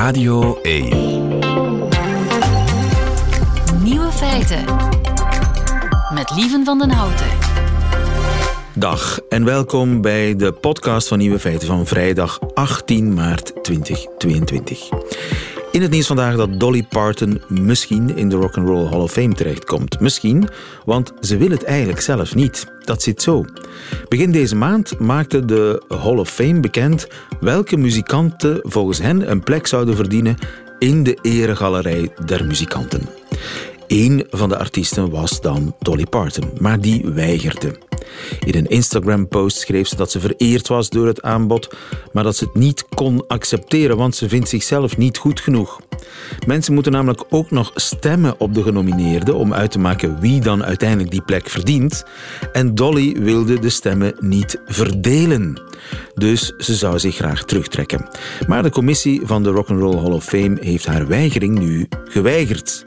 Radio 1. Nieuwe feiten. Met Lieven van den Houten. Dag en welkom bij de podcast van Nieuwe Feiten van vrijdag 18 maart 2022. In het nieuws vandaag dat Dolly Parton misschien in de Rock and Roll Hall of Fame terechtkomt. Misschien, want ze wil het eigenlijk zelf niet. Dat zit zo. Begin deze maand maakte de Hall of Fame bekend welke muzikanten volgens hen een plek zouden verdienen in de eregalerij der muzikanten. Eén van de artiesten was dan Dolly Parton, maar die weigerde. In een Instagram-post schreef ze dat ze vereerd was door het aanbod, maar dat ze het niet kon accepteren, want ze vindt zichzelf niet goed genoeg. Mensen moeten namelijk ook nog stemmen op de genomineerden om uit te maken wie dan uiteindelijk die plek verdient. En Dolly wilde de stemmen niet verdelen. Dus ze zou zich graag terugtrekken. Maar de commissie van de Rock'n'Roll Hall of Fame heeft haar weigering nu geweigerd.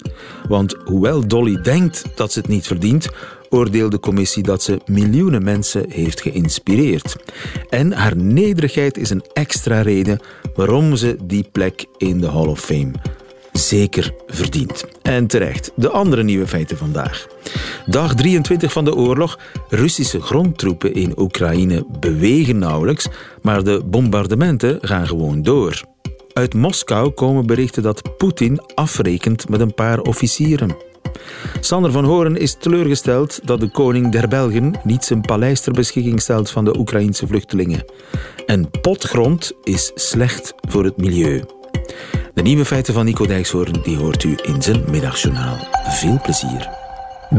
Want hoewel Dolly denkt dat ze het niet verdient, oordeelt de commissie dat ze miljoenen mensen heeft geïnspireerd. En haar nederigheid is een extra reden waarom ze die plek in de Hall of Fame zeker verdient. En terecht. De andere nieuwe feiten vandaag. Dag 23 van de oorlog. Russische grondtroepen in Oekraïne bewegen nauwelijks, maar de bombardementen gaan gewoon door. Uit Moskou komen berichten dat Poetin afrekent met een paar officieren. Sander van Horen is teleurgesteld dat de koning der Belgen niet zijn paleis ter beschikking stelt van de Oekraïnse vluchtelingen. En potgrond is slecht voor het milieu. De nieuwe feiten van Nico Dijkshoorn die hoort u in zijn middagjournaal. Veel plezier.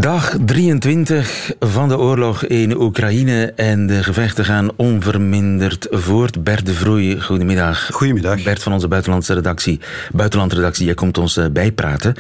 Dag 23 van de oorlog in Oekraïne en de gevechten gaan onverminderd voort. Bert de Vroei, goedemiddag. Goedemiddag. Bert van onze buitenlandse redactie, buitenlandredactie, jij komt ons eh, bijpraten.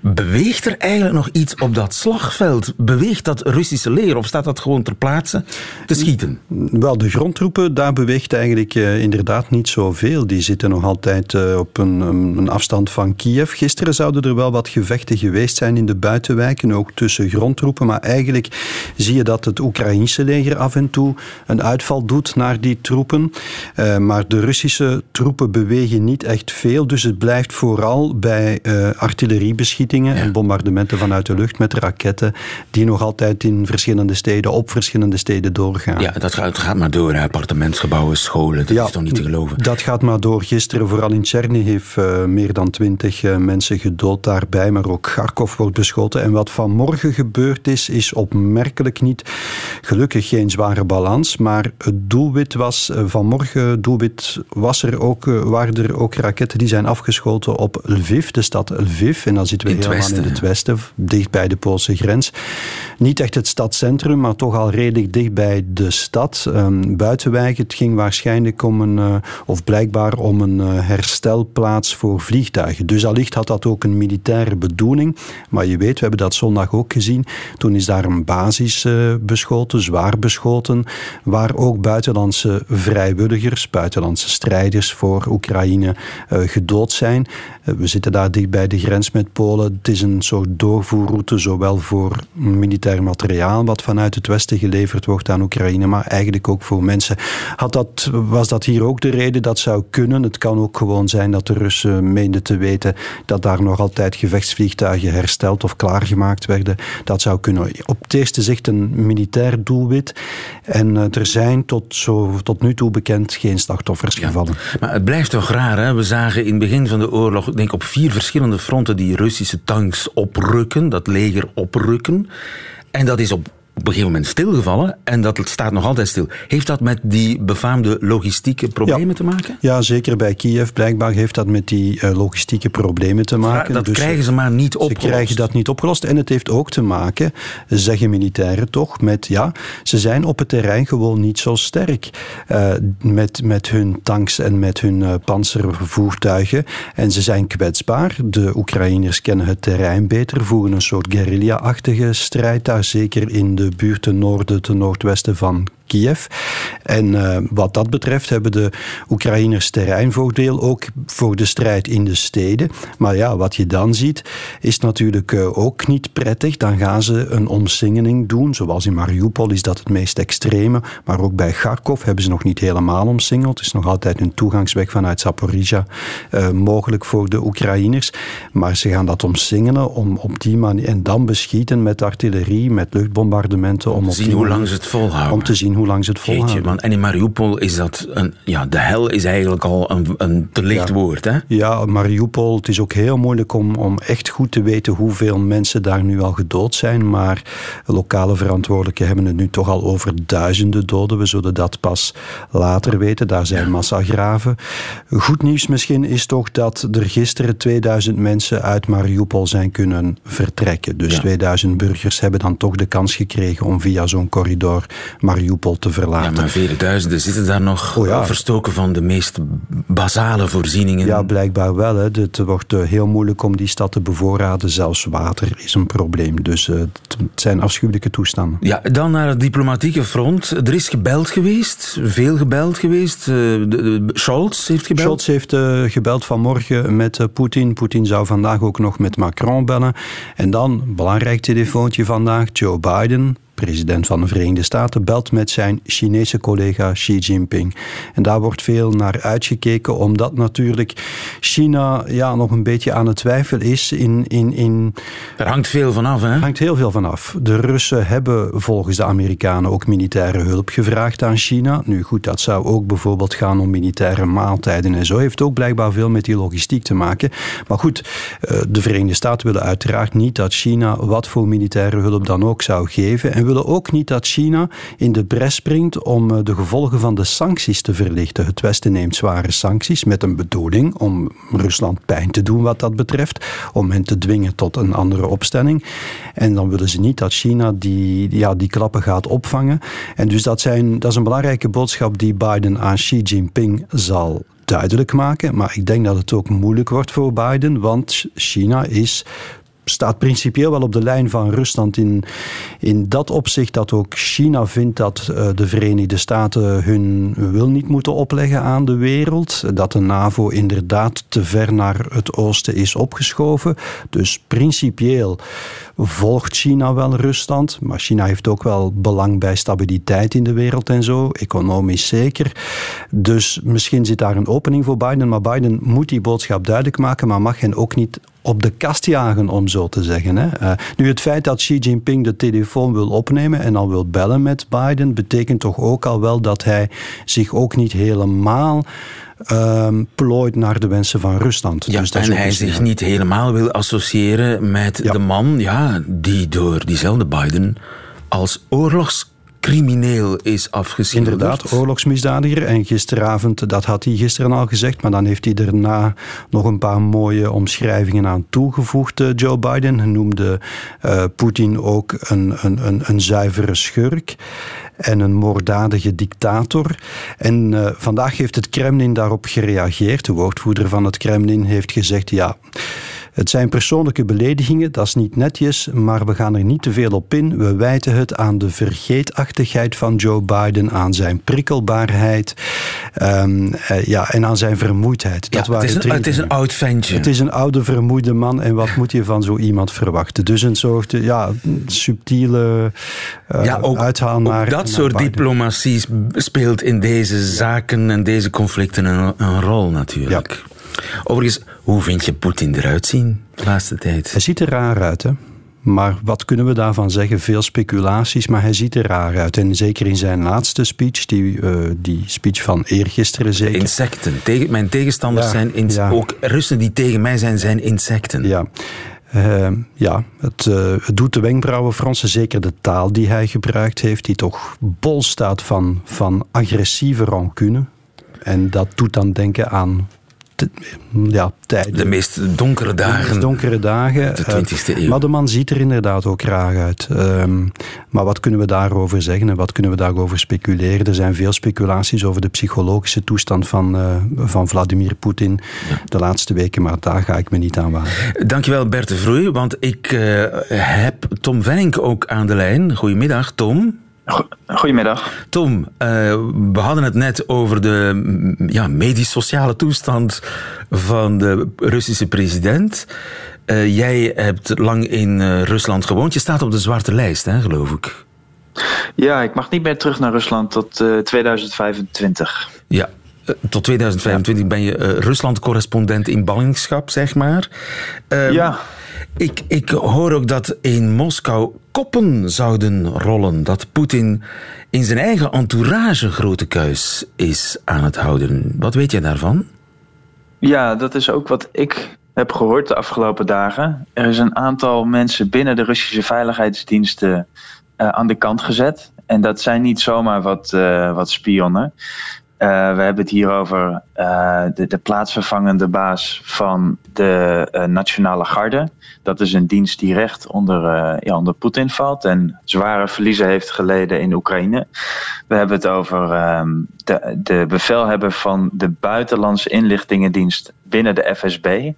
Beweegt er eigenlijk nog iets op dat slagveld? Beweegt dat Russische leger of staat dat gewoon ter plaatse te schieten? Wel, de grondtroepen, daar beweegt eigenlijk uh, inderdaad niet zoveel. Die zitten nog altijd uh, op een, een, afstand van Kiev. Gisteren zouden er wel wat gevechten geweest zijn in de buitenwijken, ook tussen tussen grondtroepen. Maar eigenlijk zie je dat het Oekraïnse leger af en toe een uitval doet naar die troepen. Uh, maar de Russische troepen bewegen niet echt veel. Dus het blijft vooral bij uh, artilleriebeschietingen ja. en bombardementen vanuit de lucht met raketten. Die nog altijd in verschillende steden, op verschillende steden doorgaan. Ja, dat gaat, gaat maar door. Hè. Appartementsgebouwen, scholen. Dat ja, is toch niet te geloven? Dat gaat maar door. Gisteren, vooral in Chernihiv, uh, meer dan twintig mensen gedood daarbij. Maar ook Kharkov wordt beschoten. En wat vanmorgen gebeurd is, is opmerkelijk niet. Gelukkig geen zware balans, maar het doelwit was eh, vanmorgen, doelwit was er ook, eh, waren er ook raketten die zijn afgeschoten op Lviv, de stad Lviv. En dan zitten we in helemaal westen, in het westen, dicht bij de Poolse grens. Niet echt het stadscentrum, maar toch al redelijk dicht bij de stad. Um, Buitenwijk, het ging waarschijnlijk om een, uh, of blijkbaar om een uh, herstelplaats voor vliegtuigen. Dus allicht had dat ook een militaire bedoeling. Maar je weet, we hebben dat zondag ook gezien. Toen is daar een basis uh, beschoten, zwaar beschoten, waar ook buitenlandse vrijwilligers, buitenlandse strijders voor Oekraïne uh, gedood zijn. Uh, we zitten daar dicht bij de grens met Polen. Het is een soort doorvoerroute, zowel voor militair materiaal wat vanuit het westen geleverd wordt aan Oekraïne, maar eigenlijk ook voor mensen. Had dat, was dat hier ook de reden? Dat zou kunnen. Het kan ook gewoon zijn dat de Russen meenden te weten dat daar nog altijd gevechtsvliegtuigen hersteld of klaargemaakt werden. Dat zou kunnen. Op het eerste zicht een militair doelwit. En uh, er zijn tot, zo, tot nu toe bekend geen slachtoffers ja. gevallen. Maar het blijft toch raar, hè? We zagen in het begin van de oorlog, denk op vier verschillende fronten die Russische tanks oprukken, dat leger oprukken. En dat is op op een gegeven moment stilgevallen en dat staat nog altijd stil. Heeft dat met die befaamde logistieke problemen ja. te maken? Ja, zeker bij Kiev. Blijkbaar heeft dat met die uh, logistieke problemen te maken. Dat dus krijgen ze maar niet opgelost. Ze krijgen dat niet opgelost. En het heeft ook te maken, zeggen militairen toch, met ja, ze zijn op het terrein gewoon niet zo sterk uh, met, met hun tanks en met hun uh, panzervoertuigen. En ze zijn kwetsbaar. De Oekraïners kennen het terrein beter, voeren een soort guerrilla-achtige strijd daar, zeker in de buurt ten noorden, ten noordwesten van Kiev. En wat dat betreft hebben de Oekraïners terreinvoordeel ook voor de strijd in de steden. Maar ja, wat je dan ziet is natuurlijk ook niet prettig. Dan gaan ze een omsingeling doen. Zoals in Mariupol is dat het meest extreme. Maar ook bij Kharkov hebben ze nog niet helemaal omsingeld. Het is nog altijd een toegangsweg vanuit Zaporizhia uh, mogelijk voor de Oekraïners. Maar ze gaan dat omsingelen om op die manier en dan beschieten met artillerie, met luchtbombardementen. Om, om te zien hoe lang ze het volhouden. Om te zien hoe lang ze het volhouden. Jeetje, man. En in Mariupol is dat een, ja, de hel is eigenlijk al een, een te licht woord, hè? Ja, Mariupol. Het is ook heel moeilijk om, om echt goed te weten hoeveel mensen daar nu al gedood zijn. Maar lokale verantwoordelijken hebben het nu toch al over duizenden doden. We zullen dat pas later weten. Daar zijn massagraven. Goed nieuws misschien is toch dat er gisteren 2000 mensen uit Mariupol zijn kunnen vertrekken. Dus 2000 burgers hebben dan toch de kans gekregen om via zo'n corridor Mariupol te verlaten. Ja, maar vele duizenden zitten daar nog oh verstoken van de meest basale voorzieningen. Ja, blijkbaar wel. Hè. Het wordt eh, heel moeilijk om die stad te bevoorraden. Zelfs water is een probleem. Dus uh, het zijn afschuwelijke toestanden. Ja, dan naar het diplomatieke front. Er is gebeld geweest, veel gebeld geweest. Uh, de, Scholz heeft gebeld. Scholz heeft gebeld vanmorgen met Poetin. Poetin zou vandaag ook nog met Macron bellen. En dan, belangrijk telefoontje vandaag, Joe Biden president van de Verenigde Staten, belt met zijn Chinese collega Xi Jinping. En daar wordt veel naar uitgekeken, omdat natuurlijk China ja, nog een beetje aan het twijfelen is. In, in, in er hangt veel van af, hè? Er hangt heel veel van af. De Russen hebben volgens de Amerikanen ook militaire hulp gevraagd aan China. Nu goed, dat zou ook bijvoorbeeld gaan om militaire maaltijden en zo. Heeft ook blijkbaar veel met die logistiek te maken. Maar goed, eh, de Verenigde Staten willen uiteraard niet dat China wat voor militaire hulp dan ook zou geven. En willen ook niet dat China in de bres springt om eh, de gevolgen van de sancties te verlichten. Het Westen neemt zware sancties met een bedoeling om Rusland pijn te doen wat dat betreft, om hen te dwingen tot een andere opstelling. En dan willen ze niet dat China die, ja, die klappen gaat opvangen. En dus dat, zijn, dat is een belangrijke boodschap die Biden aan Xi Jinping zal duidelijk maken. Maar ik denk dat het ook moeilijk wordt voor Biden, want China is staat principieel wel op de lijn van Rusland in, in dat opzicht dat ook China vindt dat uh, de Verenigde Staten hun wil niet moeten opleggen aan de wereld. Dat de NAVO inderdaad te ver naar het oosten is opgeschoven. Dus principieel volgt China wel Rusland. Maar China heeft ook wel belang bij stabiliteit in de wereld en zo, economisch zeker. Dus misschien zit daar een opening voor Biden. Maar Biden moet die boodschap duidelijk maken, maar mag hen ook niet op de kast jagen, om zo te zeggen. Hè. Uh, nu, het feit dat Xi Jinping de telefoon wil opnemen en al wil bellen met Biden, betekent toch ook al wel dat hij zich ook niet helemaal um, plooit naar de wensen van Rusland. Ja, dus en hij zich niet helemaal wil associëren met de man ja, die door diezelfde Biden als oorlogs crimineel is afgeschilderd. Inderdaad, oorlogsmisdadiger. En gisteravond, dat had hij gisteren al gezegd, maar dan heeft hij daarna nog een paar mooie omschrijvingen aan toegevoegd. Eh, Joe Biden noemde uh, Poetin ook een, een, een, een zuivere schurk en een moorddadige dictator. En uh, vandaag heeft het Kremlin daarop gereageerd. De woordvoerder van het Kremlin heeft gezegd: ja. Het zijn persoonlijke beledigingen, dat is niet netjes, maar we gaan er niet te veel op in. We wijten het aan de vergeetachtigheid van Joe Biden, aan zijn prikkelbaarheid um, uh, ja, en aan zijn vermoeidheid. Dat het, is een, het is een oud ventje. Het is een oude vermoeide man en wat moet je van zo iemand verwachten? Dus een soort ja, subtiele uh, ja, ook, uithaal naar. Ook dat soort diplomatie speelt in deze zaken en deze conflicten een, een rol natuurlijk. Ja. Overigens, hoe vind je Poetin eruit zien de laatste tijd? Hij ziet er raar uit, hè? Maar wat kunnen we daarvan zeggen? Veel speculaties, maar hij ziet er raar uit. En zeker in zijn laatste speech, die, uh, die speech van eergisteren zeker. De insecten. Tegen, mijn tegenstanders zijn in, ook Russen die tegen mij zijn, zijn insecten. Ja. Uh, ja, het, uh, het, doet de wenkbrauwen fronsen, zeker de taal die hij gebruikt heeft, die toch bol staat van, van agressieve rancune. En dat doet dan denken aan ja, tijden. De meest donkere dagen. De meest donkere dagen. De 20e eeuw. Maar de man ziet er inderdaad ook graag uit. Um, maar wat kunnen we daarover zeggen en wat kunnen we daarover speculeren? Er zijn veel speculaties over de psychologische toestand van, uh, van Vladimir Poetin de laatste weken, maar daar ga ik me niet aan wagen. Dankjewel Bert de Vroei, want ik uh, heb Tom Venning ook aan de lijn. Goedemiddag, Tom. Goedemiddag. Tom, uh, we hadden het net over de ja, medisch-sociale toestand van de Russische president. Uh, jij hebt lang in uh, Rusland gewoond. Je staat op de zwarte lijst, hè, geloof ik. Ja, ik mag niet meer terug naar Rusland tot 2025. Ja, tot 2025 ben je Rusland-correspondent in ballingschap, zeg maar. Ehm, ja. Ik, ik hoor ook dat in Moskou koppen zouden rollen. Dat Poetin in zijn eigen entourage grote kuis is aan het houden. Wat weet jij daarvan? Ja, dat is ook wat ik heb gehoord de afgelopen dagen. Er is een aantal mensen binnen de Russische veiligheidsdiensten uh, aan de kant gezet. En dat zijn niet zomaar wat, uh, wat spionnen. Uh, we hebben het hier over uh, de, de, plaatsvervangende baas van de uh, Nationale Garde. Dat is een dienst die recht onder, ja, onder Poetin valt en zware verliezen heeft geleden in Oekraïne. We hebben het over ehm, de, de bevelhebber van de Buitenlandse Inlichtingendienst binnen de FSB.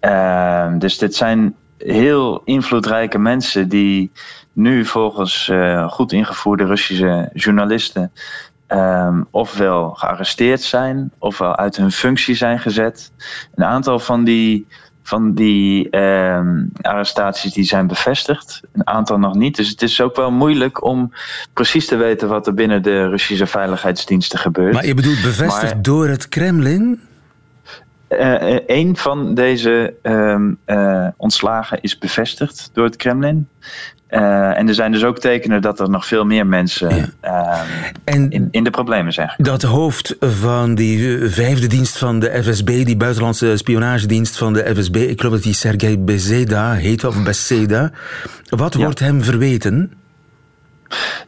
Ehm, dus dit zijn heel invloedrijke mensen die nu volgens goed ingevoerde Russische journalisten um, ofwel gearresteerd zijn, ofwel uit hun functie zijn gezet. Een aantal van die, van die um, arrestaties die zijn bevestigd, een aantal nog niet. Dus het is ook wel moeilijk om precies te weten wat er binnen de Russische veiligheidsdiensten gebeurt. Maar je bedoelt bevestigd door het Kremlin? Uh, een van deze um, uh, ontslagen is bevestigd door het Kremlin. Uh, en er zijn dus ook tekenen dat er nog veel meer mensen ja. uh, in, in, de problemen zijn. Dat hoofd van die vijfde dienst van de FSB, die buitenlandse spionagedienst van de FSB, ik geloof dat die Sergei Bezeda heet, of Beseda. Wat ja. wordt hem verweten?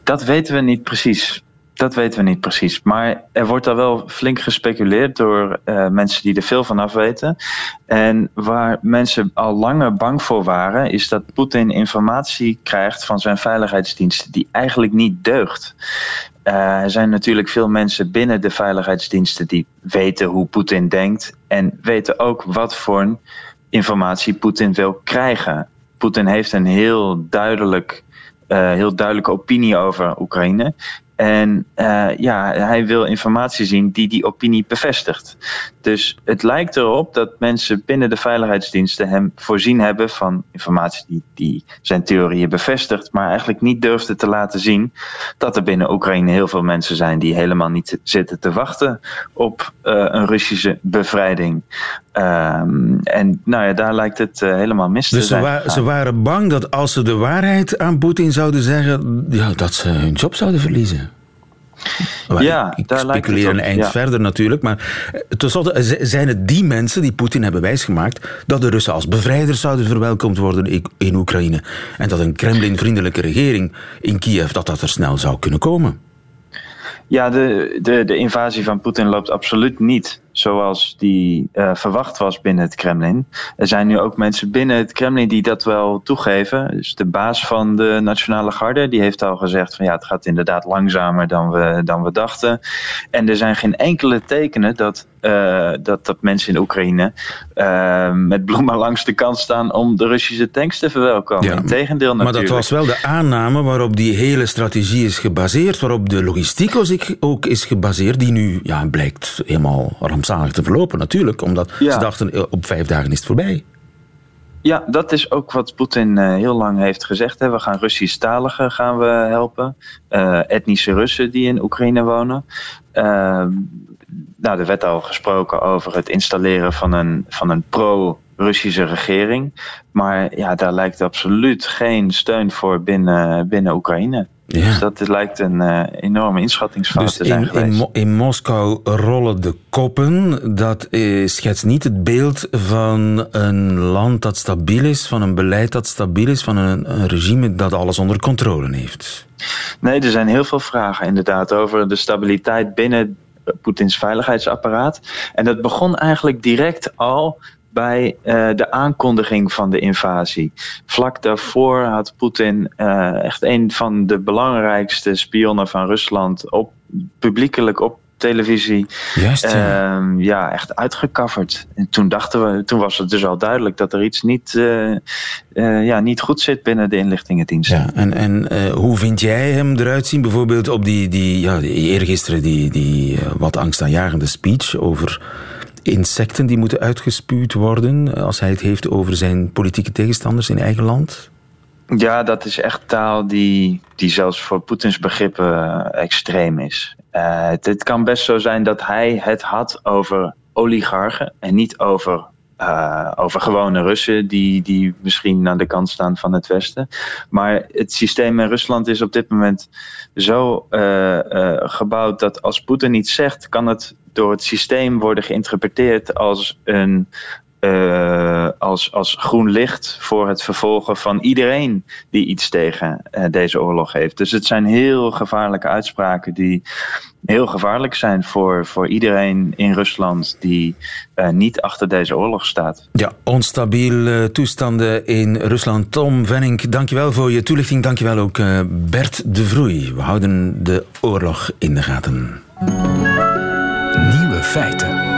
Dat weten we niet precies. Dat weten we niet precies. Maar er wordt daar wel flink gespeculeerd door uh, mensen die er veel van af weten. En waar mensen al langer bang voor waren, is dat Poetin informatie krijgt van zijn veiligheidsdiensten die eigenlijk niet deugt. Uh, er zijn natuurlijk veel mensen binnen de veiligheidsdiensten die weten hoe Poetin denkt en weten ook wat voor informatie Poetin wil krijgen. Poetin heeft een heel duidelijk uh, heel duidelijke opinie over Oekraïne. En uh, ja, hij wil informatie zien die die opinie bevestigt. Dus het lijkt erop dat mensen binnen de veiligheidsdiensten hem voorzien hebben van informatie die, die zijn theorieën bevestigt, maar eigenlijk niet durfde te laten zien dat er binnen Oekraïne heel veel mensen zijn die helemaal niet zitten te wachten op uh, een Russische bevrijding. Um, en nou ja, daar lijkt het uh, helemaal mis dus te zijn. Dus ze, wa ze, waren bang dat als ze de waarheid aan Poetin zouden zeggen, ja, dat ze hun job zouden verliezen. Maar ja, ik, ik daar speculeer een eind ja. verder natuurlijk. Maar eh, tenslotte zijn het die mensen die Poetin hebben wijsgemaakt dat de Russen als bevrijders zouden verwelkomd worden in Oekraïne. En dat een Kremlin-vriendelijke regering in Kiev dat dat er snel zou kunnen komen. Ja, de, de, de invasie van Poetin loopt absoluut niet zoals die uh, verwacht was binnen het Kremlin. Er zijn nu ook mensen binnen het Kremlin die dat wel toegeven. Dus de baas van de Nationale Garde die heeft al gezegd van ja, het gaat inderdaad langzamer dan we, dan we dachten. En er zijn geen enkele tekenen dat, uh, dat, dat mensen in Oekraïne uh, met bloemen langs de kant staan om de Russische tanks te verwelkomen. Ja, Integendeel natuurlijk. Maar dat was wel de aanname waarop die hele strategie is gebaseerd, waarop de logistiek ook is gebaseerd, die nu ja, blijkt helemaal rampzalig te verlopen natuurlijk, omdat ja. ze dachten op vijf dagen is het voorbij. Ja, dat is ook wat Poetin uh, heel lang heeft gezegd. Hè. We gaan Russisch-taligen gaan we helpen. Uh, etnische Russen die in Oekraïne wonen. Uh, nou, er werd al gesproken over het installeren van een, van een pro-Russische regering. Maar ja, daar lijkt absoluut geen steun voor binnen, binnen Oekraïne. Ja. Dus dat lijkt een uh, enorme inschattingsfout dus te zijn in, geweest. In, in, Moskou rollen de koppen. Dat uh, schetst niet het beeld van een land dat stabiel is, van een beleid dat stabiel is, van een, een regime dat alles onder controle heeft. Nee, er zijn heel veel vragen inderdaad over de stabiliteit binnen Poetins veiligheidsapparaat. En dat begon eigenlijk direct al bij uh, de aankondiging van de invasie. Vlak daarvoor had Poetin uh, echt een van de belangrijkste spionnen van Rusland op, publiekelijk op televisie. Juist, ja. Ehm, ja, echt uitgekafferd. En toen dachten we, toen was het dus al duidelijk dat er iets niet, eh, eh, ja, niet goed zit binnen de inlichtingendienst. Ja, en, en eh, hoe vind jij hem eruit zien? Bijvoorbeeld op die, die, ja, die eergisteren die, die eh, wat angstaanjagende speech over insecten die moeten uitgespuwd worden. Als hij het heeft over zijn politieke tegenstanders in eigen land. Ja, dat is echt taal die, die zelfs voor Poetins begrippen eh, extreem is. Eh, het kan best zo zijn dat hij het had over oligarchen en niet over, eh, over gewone Russen die, die misschien aan de kant staan van het Westen. Maar het systeem in Rusland is op dit moment zo eh, eh, gebouwd dat als Poetin iets zegt, kan het door het systeem worden geïnterpreteerd als een eh, als, als groen licht voor het vervolgen van iedereen die iets tegen eh, deze oorlog heeft. Dus het zijn heel gevaarlijke uitspraken die heel gevaarlijk zijn voor, voor iedereen in Rusland die eh, niet achter deze oorlog staat. Ja, onstabiele toestanden in Rusland. Tom Venning, dankjewel voor je toelichting. Dankjewel ook eh, Bert de Vroei. We houden de oorlog in de gaten. Nieuwe feiten.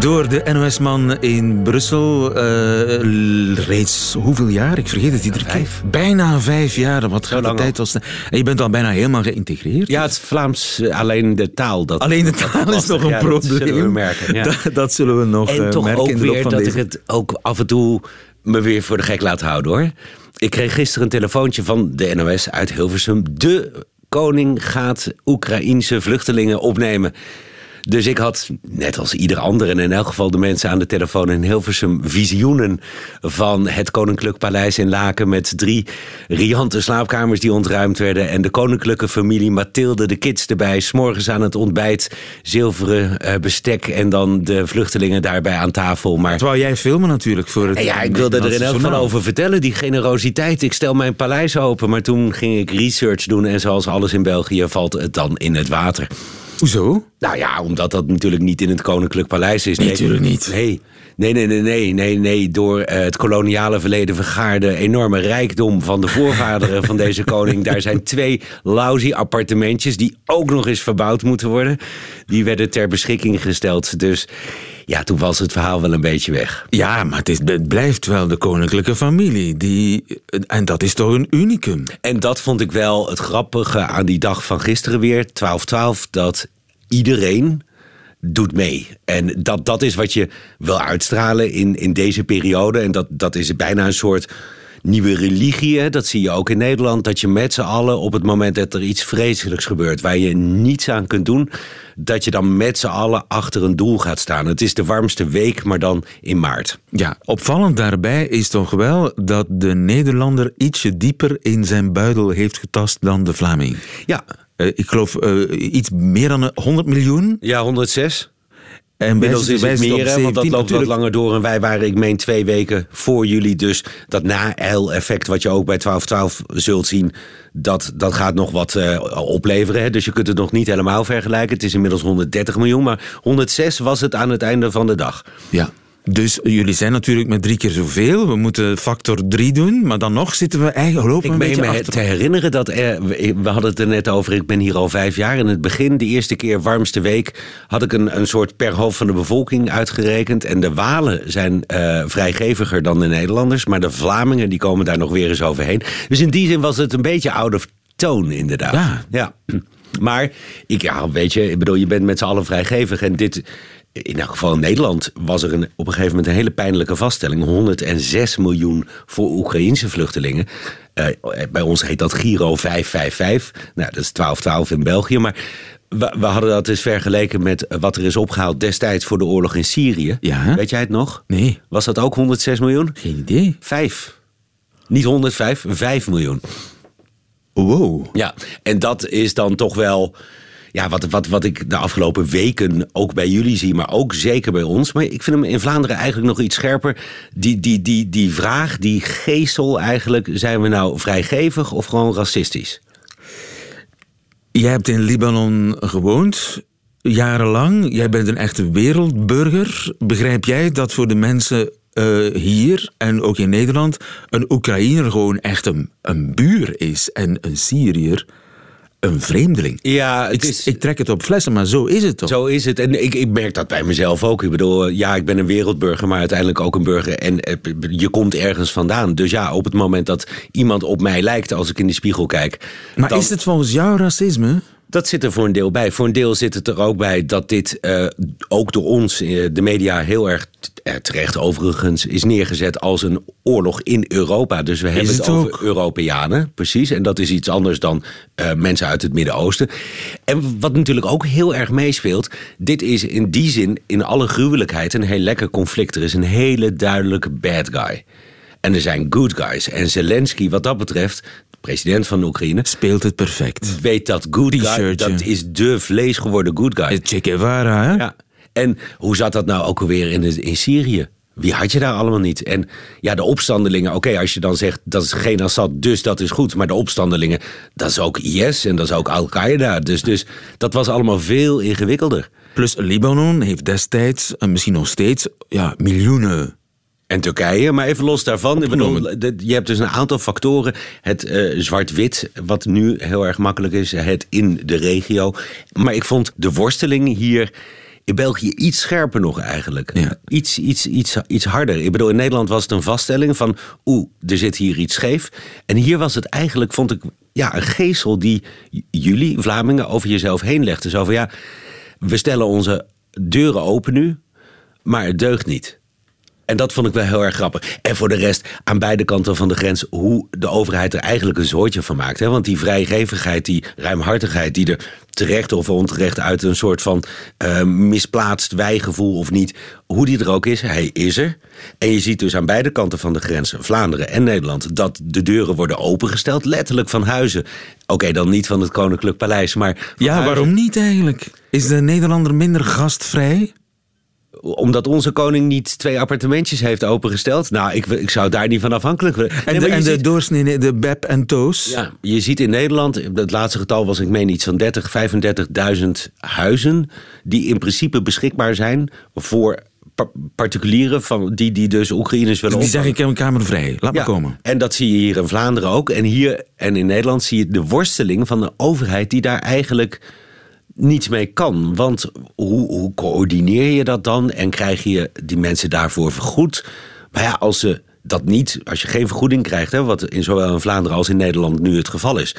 Door de NOS-man in Brussel eh, reeds hoeveel jaar? Ik vergeet het iedere keer. Bijna vijf jaar. Wat gaat de tijd al snel. En je bent al bijna helemaal geïntegreerd. Ja, het Vlaams, eh, alleen de taal. Dat, Alleen de dat taal is nog een Ja, dat zullen we probleem. merken, ja. Dat, dat zullen we nog En eh, toch merken ook in de loop weer van dat deze... ik het ook af en toe me weer voor de gek laat houden hoor. Ik kreeg gisteren een telefoontje van de NOS uit Hilversum. De koning gaat Oekraïense vluchtelingen opnemen. Dus ik had, net als ieder ander en in elk geval de mensen aan de telefoon in Hilversum, visioenen van het Koninklijk Paleis in Laken met drie riante slaapkamers die ontruimd werden en de koninklijke familie Mathilde, de kids erbij, s'morgens aan het ontbijt, zilveren eh, bestek en dan de vluchtelingen daarbij aan tafel. Maar Dat wou jij filmen natuurlijk voor het... en ja, ik wilde er in elk geval over vertellen, die generositeit. Ik stel mijn paleis open, maar toen ging ik research doen en zoals alles in België valt het dan in het water. Hoezo? Nou ja, omdat dat natuurlijk niet in het Koninklijk Paleis is. Nee, natuurlijk niet. Nee. Nee, nee, nee, nee, nee, nee. Door eh, het koloniale verleden vergaarde enorme rijkdom van de voorvaderen van deze koning. Daar zijn twee lousy appartementjes die ook nog eens verbouwd moeten worden. Die werden ter beschikking gesteld. Dus ja, toen was het verhaal wel een beetje weg. Ja, maar het, is, het blijft wel de koninklijke familie. Die, en dat is toch een unicum. En dat vond ik wel het grappige aan die dag van gisteren weer, 12-12, dat iedereen doet mee. En dat, dat is wat je wil uitstralen in, in deze periode. En dat, dat is bijna een soort nieuwe religie. Hè? Dat zie je ook in Nederland. Dat je met z'n allen op het moment dat er iets vreselijks gebeurt... waar je niets aan kunt doen... dat je dan met z'n allen achter een doel gaat staan. Het is de warmste week, maar dan in maart. Ja, opvallend daarbij is toch wel dat de Nederlander ietsje dieper in zijn buidel heeft getast dan de Vlaming. Ja, Eh, ik geloof eh, iets meer dan 100 miljoen. ja 106. En Inmiddels is het meer, want dat 17 loopt wat langer door. En wij waren, ik meen, twee weken voor jullie. Dus dat na-effect wat je ook bij 12-12 zult zien... Dat, dat gaat nog wat eh, opleveren. Hè. Dus je kunt het nog niet helemaal vergelijken. Het is inmiddels 130 miljoen. Maar 106 was het aan het einde van de dag. Ja. Dus jullie zijn natuurlijk met drie keer zoveel. We moeten factor drie doen, maar dan nog zitten we eigenlijk lopen Ik een beetje me achter. te herinneren dat er, we we hadden het er net over. Ik ben hier al vijf jaar. In het begin, de eerste keer warmste week, had ik een, een soort per hoofd van de bevolking uitgerekend. En de Walen zijn eh, vrijgeviger dan de Nederlanders. Maar de Vlamingen die komen daar nog weer eens overheen. Dus in die zin was het een beetje out of tone, inderdaad. Ja. ja. Maar ik, ja, weet je, ik bedoel, je bent met z'n allen vrijgevig. En dit, in elk geval in Nederland, was er een, op een gegeven moment een hele pijnlijke vaststelling. 106 miljoen voor Oekraïnse vluchtelingen. Eh, bij ons heet dat Giro 555. Nou, dat is 1212 in België. Maar we, we hadden dat eens vergeleken met wat er is opgehaald destijds voor de oorlog in Syrië. Ja. Weet jij het nog? Nee, Was dat ook 106 miljoen? geen idee. Vijf. Niet 105, 5 miljoen. Wow. Ja, en dat is dan toch wel. Ja, wat, wat, wat ik de afgelopen weken ook bij jullie zie, maar ook zeker bij ons. Maar ik vind hem in Vlaanderen eigenlijk nog iets scherper. Die, die, die, die vraag, die geestel eigenlijk. Zijn we nou vrijgevig of gewoon racistisch? Jij hebt in Libanon gewoond, jarenlang. Jij bent een echte wereldburger. Begrijp jij dat voor de mensen eh, hier en ook in Nederland een Oekraïner gewoon echt een, een buur is en een Syriër een vreemdeling. Ja, het Ik, is... ik trek het op flessen, maar zo is het toch? Zo is het. En ik, ik merk dat bij mezelf ook. Ik bedoel, ja, ik ben een wereldburger, maar uiteindelijk ook een burger. En eh, je komt ergens vandaan. Dus ja, op het moment dat iemand op mij lijkt als ik in de spiegel kijk. maar dan- is het volgens jou racisme? Dat zit er voor een deel bij. Voor een deel zit het er ook bij dat dit eh, ook door ons, eh, de media, heel erg eh, terecht overigens is neergezet als een oorlog in Europa. Dus we hebben het, het over? Europeanen, precies. En dat is iets anders dan mensen uit het Midden-Oosten. En wat natuurlijk ook heel erg meespeelt, dit is in die zin in alle gruwelijkheid een heel lekker conflict. Er is een hele duidelijke bad guy. En er zijn good guys. En Zelensky, wat dat betreft, president van Oekraïne, Speelt het perfect. weet dat good guy, dat is de vlees geworden good guy. Het Che Guevara, hè? Ja. En hoe zat dat nou ook alweer in, de- in Syrië? Wie had je daar allemaal niet? En ja, de opstandelingen, oké, als je dan zegt dat is geen Assad, dus dat is goed. Maar de opstandelingen, dat is ook IS en dat is ook Al-Qaeda. Dus, dus dat was allemaal veel ingewikkelder. Plus Libanon heeft destijds, en misschien nog steeds, ja, miljoenen. En Turkije, maar even los daarvan. Ik bedoel, je hebt dus een aantal factoren. Het eh, zwart-wit, wat nu heel erg makkelijk is. Het in de regio. Maar ik vond de worsteling hier in België iets scherper nog eigenlijk. Ja. Iets, iets, iets, iets harder. Ik bedoel, in Nederland was het een vaststelling van... oeh, er zit hier iets scheef. En hier was het eigenlijk, vond ik, ja, een geestel... die jullie, Vlamingen, over jezelf heen legde. Zo van, ja, we stellen onze deuren open nu... maar het deugt niet. En dat vond ik wel heel erg grappig. En voor de rest, aan beide kanten van de grens, hoe de overheid er eigenlijk een zoortje van maakt. Hè? Want die vrijgevigheid, die ruimhartigheid, die er terecht of onterecht uit een soort van eh, misplaatst wijgevoel of niet, hoe die er ook is, hij is er. En je ziet dus aan beide kanten van de grens, Vlaanderen en Nederland, dat de deuren worden opengesteld, letterlijk van huizen. Oké, dan niet van het Koninklijk Paleis, maar. Ja, huizen. waarom niet eigenlijk? Is de Nederlander minder gastvrij? Omdat onze koning niet twee appartementjes heeft opengesteld. Nou, ik, ik zou daar niet van afhankelijk willen. En, Nee, de, maar en de doorsnee, de Beb en Toos? Ja, je ziet in Nederland, het laatste getal was ik meen iets van 30, 35.000 huizen die in principe beschikbaar zijn voor pa- particulieren van die, die dus Oekraïners willen Die zeg opvangen. ik heb een kamer vrij. Laat Ja, maar komen. En dat zie je hier in Vlaanderen ook. En hier en in Nederland zie je de worsteling van de overheid die daar eigenlijk niets mee kan. Want hoe, hoe coördineer je dat dan? En krijg je die mensen daarvoor vergoed? Maar ja, als ze dat niet, als je geen vergoeding krijgt, hè, wat in zowel in Vlaanderen als in Nederland nu het geval is.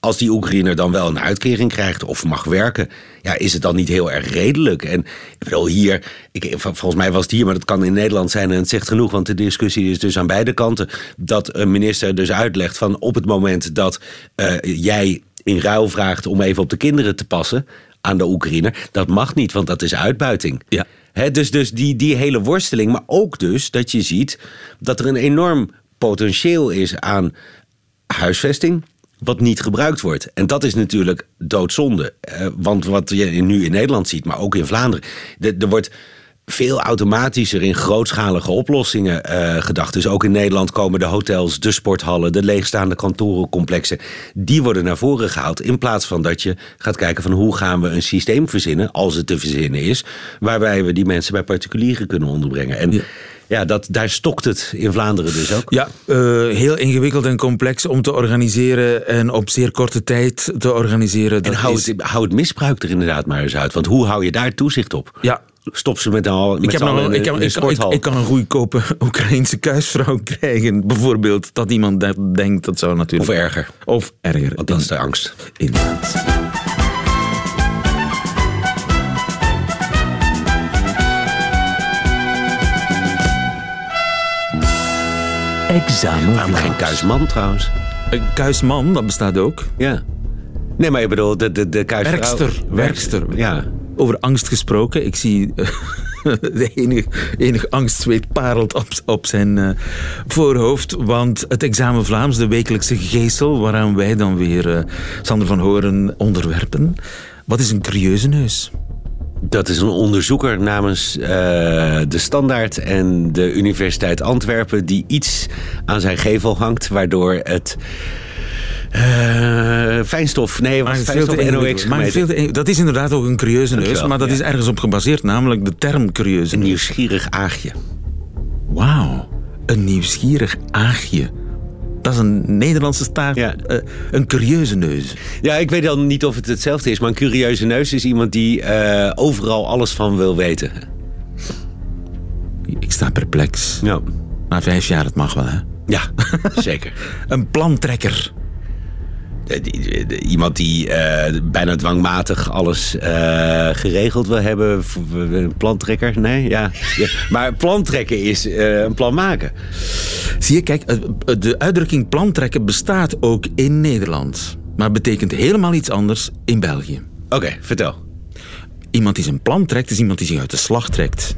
Als die Oekraïner dan wel een uitkering krijgt of mag werken, ja, is het dan niet heel erg redelijk? En ik bedoel, hier, ik, volgens mij was het hier, maar dat kan in Nederland zijn en het zegt genoeg, want de discussie is dus aan beide kanten. Dat een minister dus uitlegt van op het moment dat eh, jij in ruil vraagt om even op de kinderen te passen aan de Oekraïner, dat mag niet, want dat is uitbuiting. Ja. Hè, dus dus die, die hele worsteling, maar ook dus dat je ziet dat er een enorm potentieel is aan huisvesting. Wat niet gebruikt wordt. En dat is natuurlijk doodzonde. Eh, want wat je nu in Nederland ziet, maar ook in Vlaanderen. de- Er wordt veel automatischer in grootschalige oplossingen eh, gedacht. Dus ook in Nederland komen de hotels, de sporthallen, de leegstaande kantorencomplexen. Die worden naar voren gehaald. In plaats van dat je gaat kijken van hoe gaan we een systeem verzinnen, als het te verzinnen is. Waarbij we die mensen bij particulieren kunnen onderbrengen. En ja, dat, daar stokt het in Vlaanderen dus ook. Ja, eh, heel ingewikkeld en complex om te organiseren en op zeer korte tijd te organiseren. En hou, is- het, hou het misbruik er inderdaad maar eens uit. Want hoe hou je daar toezicht op? Ja, Stop ze met een, met ik, heb nog, een- ik, heb, ik, kan- sporthal. ik, ik kan een goedkope Oekraïnse kuisvrouw krijgen. Bijvoorbeeld dat iemand dat denkt, dat zou natuurlijk... Of erger. Of erger. Want dat is de angst. Inderdaad. Examen Waarom geen kuisman trouwens? Een kuisman, dat bestaat ook. Ja. Nee, maar je bedoelt de, de, de kuisvrouw... Werkster, werkster. Ja. Over angst gesproken. Ik zie eh, de enige, enige angstzweet parelt op, op zijn eh, voorhoofd. Want het examen Vlaams, de wekelijkse geestel, waaraan wij dan weer eh, Sander van Horen onderwerpen. Wat is een curieuze neus? Dat is een onderzoeker namens de Standaard en de Universiteit Antwerpen... die iets aan zijn gevel hangt, waardoor het... eh, fijnstof, nee, te fijnstof NOx. Maar te dat is inderdaad ook een curieuze neus, Dankjewel, maar dat ja. is ergens op gebaseerd, namelijk de term curieuze Een neus. nieuwsgierig aagje. Wauw, een nieuwsgierig aagje. Dat is een Nederlandse staart, Ja. eh, een curieuze neus. Ja, ik weet dan niet of het hetzelfde is, maar een curieuze neus is iemand die eh, overal alles van wil weten. Ik sta perplex. Ja, Na vijf jaar, het mag wel, hè? ja zeker. Een plantrekker. Iemand die eh, bijna dwangmatig alles eh, geregeld wil hebben. Een plantrekker? Nee, ja. ja. Maar plantrekken is eh, een plan maken. Zie je, kijk, de uitdrukking plantrekken bestaat ook in Nederland. Maar betekent helemaal iets anders in België. Oké, vertel. Iemand die zijn plan trekt, is iemand die zich uit de slag trekt.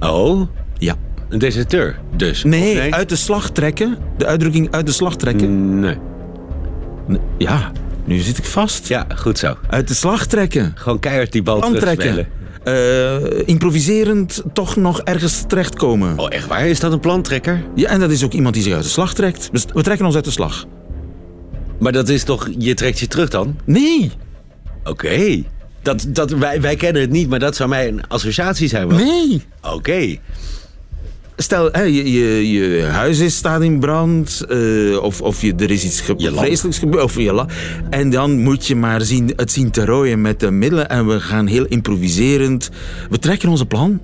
Oh, Ja. een deserteur dus? Nee, Of uit de slag trekken. De uitdrukking uit de slag trekken. Nee. Ja, nu zit ik vast. Ja, goed zo. Uit de slag trekken. Gewoon keihard die bal terugspelen. trekken. Eh, improviserend toch nog ergens terechtkomen. Oh, echt waar? Is dat een plantrekker? Ja, en dat is ook iemand die zich uit de slag trekt. Dus we trekken ons uit de slag. Maar dat is toch, je trekt je terug dan? Nee, Oké. Dat, dat, wij, wij kennen het niet, maar dat zou mij een associatie zijn. wel. nee. Oké. Stel, hè, je, je, je huis is, staat in brand, eh, of, of je, er is iets ge- Je lamp. vreselijks gebeurd. Of je la- en dan moet je maar zien, het zien te rooien met de middelen en we gaan heel improviserend. We trekken onze plan.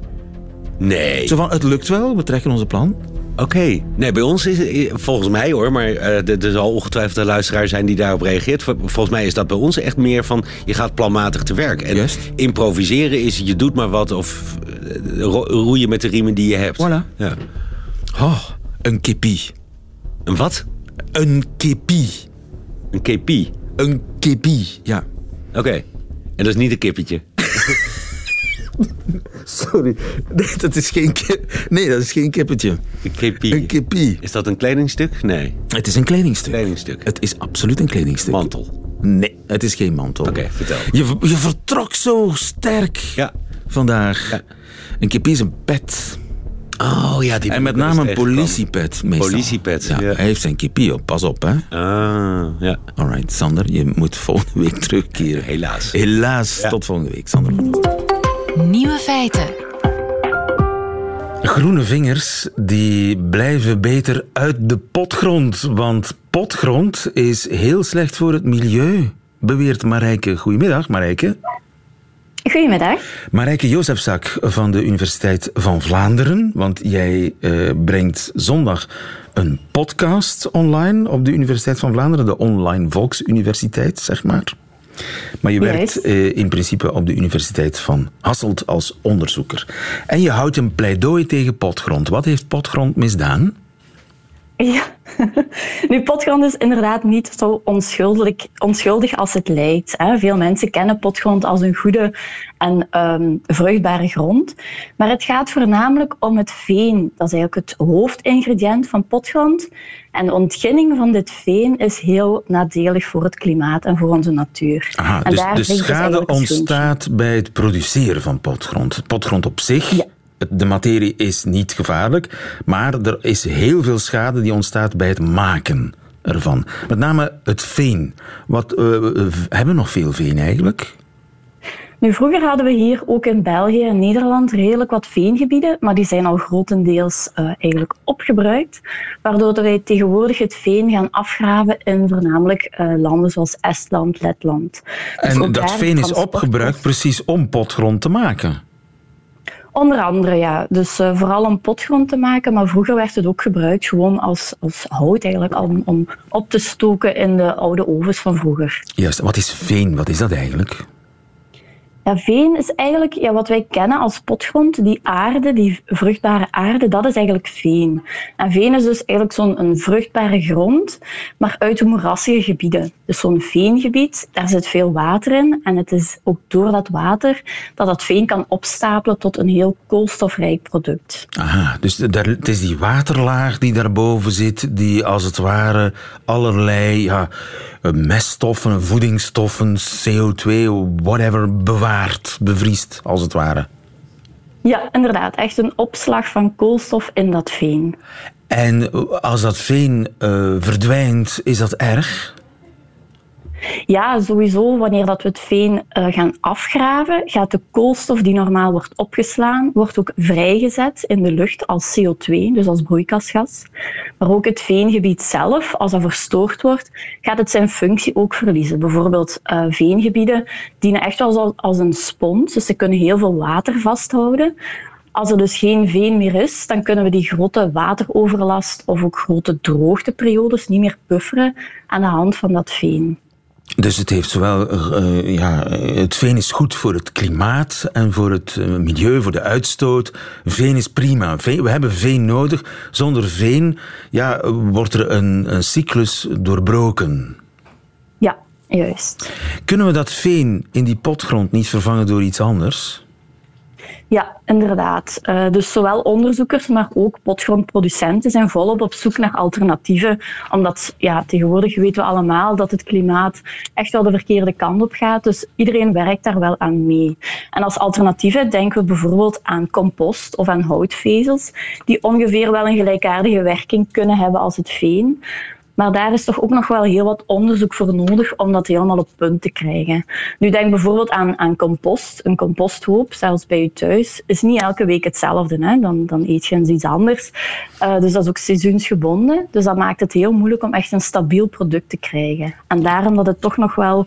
Nee. Zo van, het lukt wel, we trekken onze plan. Oké. Nee, bij ons is volgens mij hoor, maar eh, er zal ongetwijfeld een luisteraar zijn die daarop reageert. Vol- Volgens mij is dat bij ons echt meer van, je gaat planmatig te werk. En improviseren is, je doet maar wat of eh, ro- roeien met de riemen die je hebt. Voilà. Ja. Oh, een kippie. Een wat? Een kippie. Een KP. Een kippie, ja. Oké. En dat is niet een kippetje. Sorry. Nee, dat is geen, nee, dat is geen kippetje. Een KP. Een kippie. Is dat een kledingstuk? Nee. Het is een kledingstuk. Kledingstuk. Het is absoluut een kledingstuk. Mantel. Nee, het is geen mantel. Oké, vertel. Je, je vertrok zo sterk Ja. vandaag. Ja. Een kippie is een pet. Oh ja, die En met name een politiepet meestal. Politiepet, Ja, ja. Hij heeft zijn kippie op, pas op hè. Ah, ja. Alright, Sander, je moet volgende week terugkeren. Helaas. Helaas, Ja. tot volgende week, Sander. Nieuwe feiten. Groene vingers die blijven beter uit de potgrond, want potgrond is heel slecht voor het milieu, beweert Marijke. Goedemiddag, Marijke. Goedemiddag. Marijke Jozefzak van de Universiteit van Vlaanderen, want jij eh, brengt zondag een podcast online op de Universiteit van Vlaanderen, de Online Volksuniversiteit, zeg maar. Maar je werkt eh, in principe op de Universiteit van Hasselt als onderzoeker. En je houdt een pleidooi tegen potgrond. Wat heeft potgrond misdaan? Ja. Nu, potgrond is inderdaad niet zo onschuldig, onschuldig als het lijkt. Hè. Veel mensen kennen potgrond als een goede en ehm, vruchtbare grond. Maar het gaat voornamelijk om het veen. Dat is eigenlijk het hoofdingrediënt van potgrond. En de ontginning van dit veen is heel nadelig voor het klimaat en voor onze natuur. Aha, en dus daar de dus schade ontstaat bij het produceren van potgrond. Potgrond op zich, Ja. De materie is niet gevaarlijk, maar er is heel veel schade die ontstaat bij het maken ervan. Met name het veen. Wat, eh, hebben we nog veel veen eigenlijk? Nu, vroeger hadden we hier ook in België en Nederland redelijk wat veengebieden, maar die zijn al grotendeels eh, eigenlijk opgebruikt, waardoor wij tegenwoordig het veen gaan afgraven in voornamelijk eh, landen zoals Estland, Letland. Dus En dat veen is opgebruikt precies om potgrond te maken. Onder andere, ja. Dus eh, vooral om potgrond te maken, maar vroeger werd het ook gebruikt gewoon als, als hout eigenlijk, om, om op te stoken in de oude ovens van vroeger. Juist, wat is veen? Wat is dat eigenlijk? Veen is eigenlijk ja, wat wij kennen als potgrond. Die aarde, die vruchtbare aarde, dat is eigenlijk veen. En veen is dus eigenlijk zo'n vruchtbare grond, maar uit de moerassige gebieden. Dus zo'n veengebied, daar zit veel water in. En het is ook door dat water dat dat veen kan opstapelen tot een heel koolstofrijk product. Aha, dus daar, het is die waterlaag die daarboven zit, die als het ware allerlei ja, eh, meststoffen, voedingsstoffen, CO2, whatever, bewaart, bevriest, als het ware. Ja, inderdaad. Echt een opslag van koolstof in dat veen. En als dat veen eh, verdwijnt, is dat erg? Ja, sowieso, wanneer dat we het veen uh, gaan afgraven, gaat de koolstof die normaal wordt opgeslaan, wordt ook vrijgezet in de lucht als CO2, dus als broeikasgas. Maar ook het veengebied zelf, als dat verstoord wordt, gaat het zijn functie ook verliezen. Bijvoorbeeld uh, veengebieden dienen echt als, als een spons, dus ze kunnen heel veel water vasthouden. Als er dus geen veen meer is, dan kunnen we die grote wateroverlast of ook grote droogteperiodes niet meer bufferen aan de hand van dat veen. Dus het heeft zowel, uh, ja, het veen is goed voor het klimaat en voor het uh, milieu, voor de uitstoot. Veen is prima. Veen, we hebben veen nodig. Zonder veen ja, wordt er een, een cyclus doorbroken. Ja, juist. Kunnen we dat veen in die potgrond niet vervangen door iets anders? Ja, inderdaad. Uh, dus zowel onderzoekers, maar ook potgrondproducenten zijn volop op zoek naar alternatieven. Omdat ja, tegenwoordig weten we allemaal dat het klimaat echt wel de verkeerde kant op gaat. Dus iedereen werkt daar wel aan mee. En als alternatieven denken we bijvoorbeeld aan compost of aan houtvezels, die ongeveer wel een gelijkaardige werking kunnen hebben als het veen. Maar daar is toch ook nog wel heel wat onderzoek voor nodig om dat helemaal op punt te krijgen. Nu denk bijvoorbeeld aan, aan compost. Een composthoop, zelfs bij je thuis, is niet elke week hetzelfde. Hè? Dan, dan eet je eens iets anders. Uh, dus dat is ook seizoensgebonden. Dus dat maakt het heel moeilijk om echt een stabiel product te krijgen. En daarom dat het toch nog wel...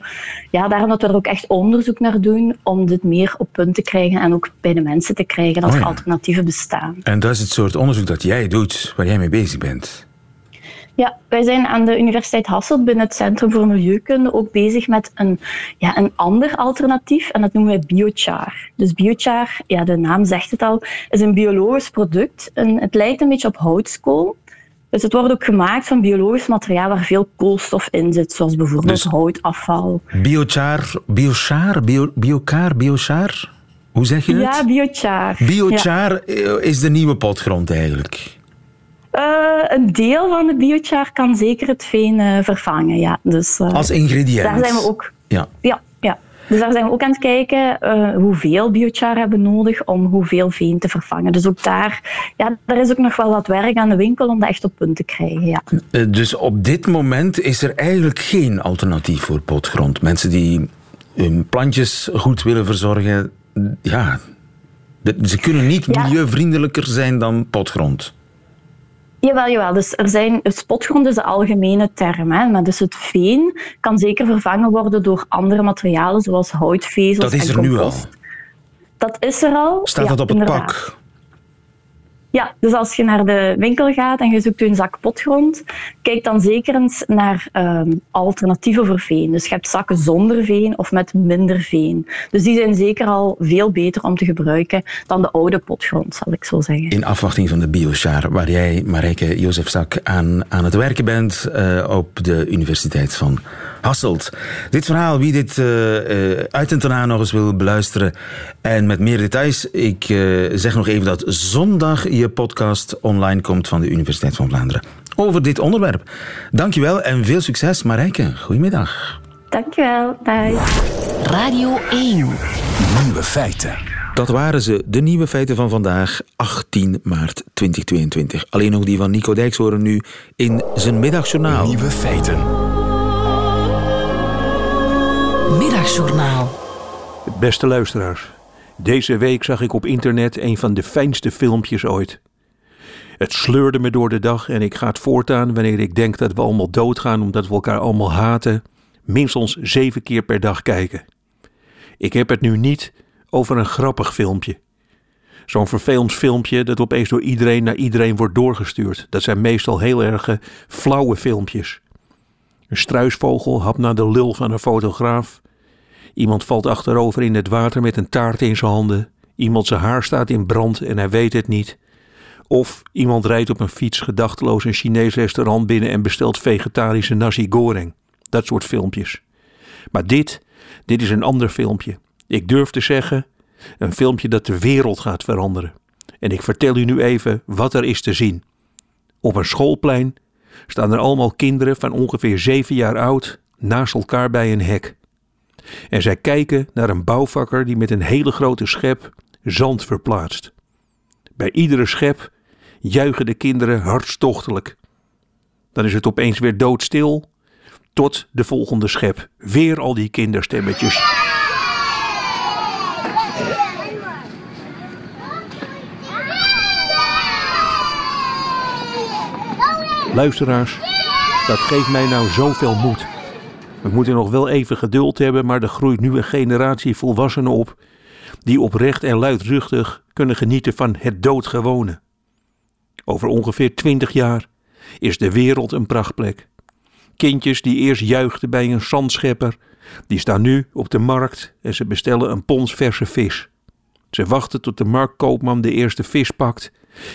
Ja, daarom dat we er ook echt onderzoek naar doen om dit meer op punt te krijgen en ook bij de mensen te krijgen dat oh er alternatieven bestaan. En dat is het soort onderzoek dat jij doet, waar jij mee bezig bent? Ja, wij zijn aan de Universiteit Hasselt binnen het Centrum voor Milieukunde ook bezig met een, ja, een ander alternatief en dat noemen wij biochar. Dus biochar, ja, de naam zegt het al, is een biologisch product. En het lijkt een beetje op houtskool. Dus het wordt ook gemaakt van biologisch materiaal waar veel koolstof in zit, zoals bijvoorbeeld dus houtafval. Biochar, biochar, bio, biochar, biochar? Hoe zeg je het? Ja, biochar. Biochar ja. is de nieuwe potgrond eigenlijk. Uh, een deel van de biochar kan zeker het veen uh, vervangen. Ja. Dus, uh, Als ingrediënt? Daar zijn we ook. Ja. ja, ja. Dus daar zijn we ook aan het kijken hoeveel biochar hebben nodig om hoeveel veen te vervangen. Dus ook daar, ja, daar is ook nog wel wat werk aan de winkel om dat echt op punt te krijgen. Ja. Dus op dit moment is er eigenlijk geen alternatief voor potgrond. Mensen die hun plantjes goed willen verzorgen, ja, ze kunnen niet milieuvriendelijker zijn dan potgrond. Jawel, jawel. Dus er zijn, spotgrond is de algemene term. Hè, maar dus het veen kan zeker vervangen worden door andere materialen, zoals houtvezels Dat is er nu al? Dat is er al. Staat dat op het pak? Ja, dus als je naar de winkel gaat en je zoekt een zak potgrond, kijk dan zeker eens naar um, alternatieven voor veen. Dus je hebt zakken zonder veen of met minder veen. Dus die zijn zeker al veel beter om te gebruiken dan de oude potgrond, zal ik zo zeggen. In afwachting van de biochar, waar jij, Marijke Jozefzak, aan, aan het werken bent uh, op de Universiteit van Hasselt. Dit verhaal, wie dit uh, uit en daarna nog eens wil beluisteren en met meer details, ik uh, zeg nog even dat zondag je podcast online komt van de Universiteit van Vlaanderen over dit onderwerp. Dankjewel en veel succes, Marijke. Goedemiddag. Dankjewel, bye. Radio 1. Nieuwe feiten. Dat waren ze, de nieuwe feiten van vandaag, 18 maart 2022. Alleen nog die van Nico Dijks horen nu in zijn middagjournaal. Nieuwe feiten. Middagjournaal. Beste luisteraars, deze week zag ik op internet een van de fijnste filmpjes ooit. Het sleurde me door de dag en ik ga het voortaan, wanneer ik denk dat we allemaal doodgaan omdat we elkaar allemaal haten, minstens zeven keer per dag kijken. Ik heb het nu niet over een grappig filmpje. Zo'n vervelend filmpje dat opeens door iedereen naar iedereen wordt doorgestuurd. Dat zijn meestal heel erg flauwe filmpjes. Een struisvogel hapt naar de lul van een fotograaf. Iemand valt achterover in het water met een taart in zijn handen. Iemand zijn haar staat in brand en hij weet het niet. Of iemand rijdt op een fiets gedachteloos een Chinees restaurant binnen en bestelt vegetarische nasi goreng. Dat soort filmpjes. Maar dit, dit is een ander filmpje. Ik durf te zeggen, een filmpje dat de wereld gaat veranderen. En ik vertel u nu even wat er is te zien. Op een schoolplein staan er allemaal kinderen van ongeveer zeven jaar oud naast elkaar bij een hek. En zij kijken naar een bouwvakker die met een hele grote schep zand verplaatst. Bij iedere schep juichen de kinderen hartstochtelijk. Dan is het opeens weer doodstil Tot de volgende schep. Weer al die kinderstemmetjes. Luisteraars, dat geeft mij nou zoveel moed. We moeten nog wel even geduld hebben, maar er groeit nu een generatie volwassenen op die oprecht en luidruchtig kunnen genieten van het doodgewone. Over ongeveer twintig jaar is de wereld een prachtplek. Kindjes die eerst juichten bij een zandschepper, die staan nu op de markt en ze bestellen een pons verse vis. Ze wachten tot de marktkoopman de eerste vis pakt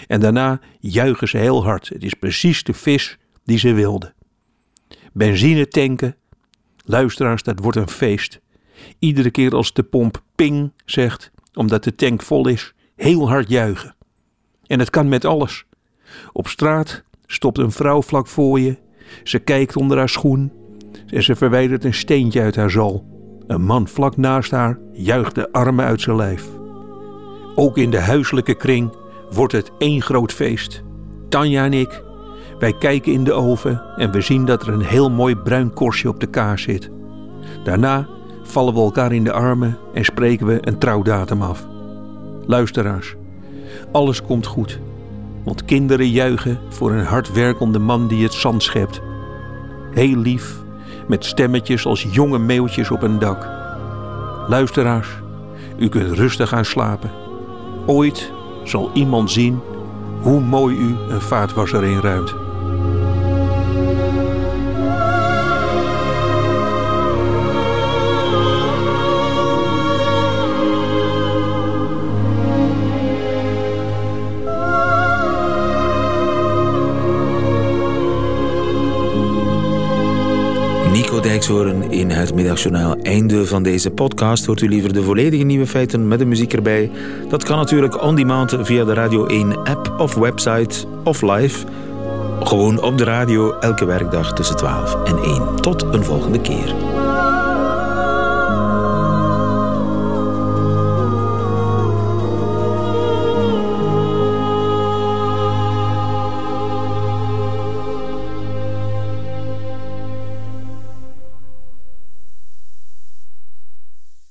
en daarna juichen ze heel hard. Het is precies de vis die ze wilden. Benzine tanken, luisteraars, dat wordt een feest. Iedere keer als de pomp ping zegt, omdat de tank vol is, heel hard juichen. En het kan met alles. Op straat stopt een vrouw vlak voor je. Ze kijkt onder haar schoen en ze verwijdert een steentje uit haar zal. Een man vlak naast haar juicht de armen uit zijn lijf. Ook in de huiselijke kring wordt het één groot feest. Tanja en ik, wij kijken in de oven en we zien dat er een heel mooi bruin korstje op de kaas zit. Daarna vallen we elkaar in de armen en spreken we een trouwdatum af. Luisteraars, alles komt goed, want kinderen juichen voor een hardwerkende man die het zand schept. Heel lief, met stemmetjes als jonge meeuwtjes op een dak. Luisteraars, u kunt rustig gaan slapen. Ooit zal iemand zien hoe mooi u een vaatwasser inruimt. Nico Dijkshoorn in het middagjournaal. Einde van deze podcast. Hoort u liever de volledige nieuwe feiten met de muziek erbij? Dat kan natuurlijk on demand via de Radio 1 app of website of live. Gewoon op de radio elke werkdag tussen 12 en 1. Tot een volgende keer.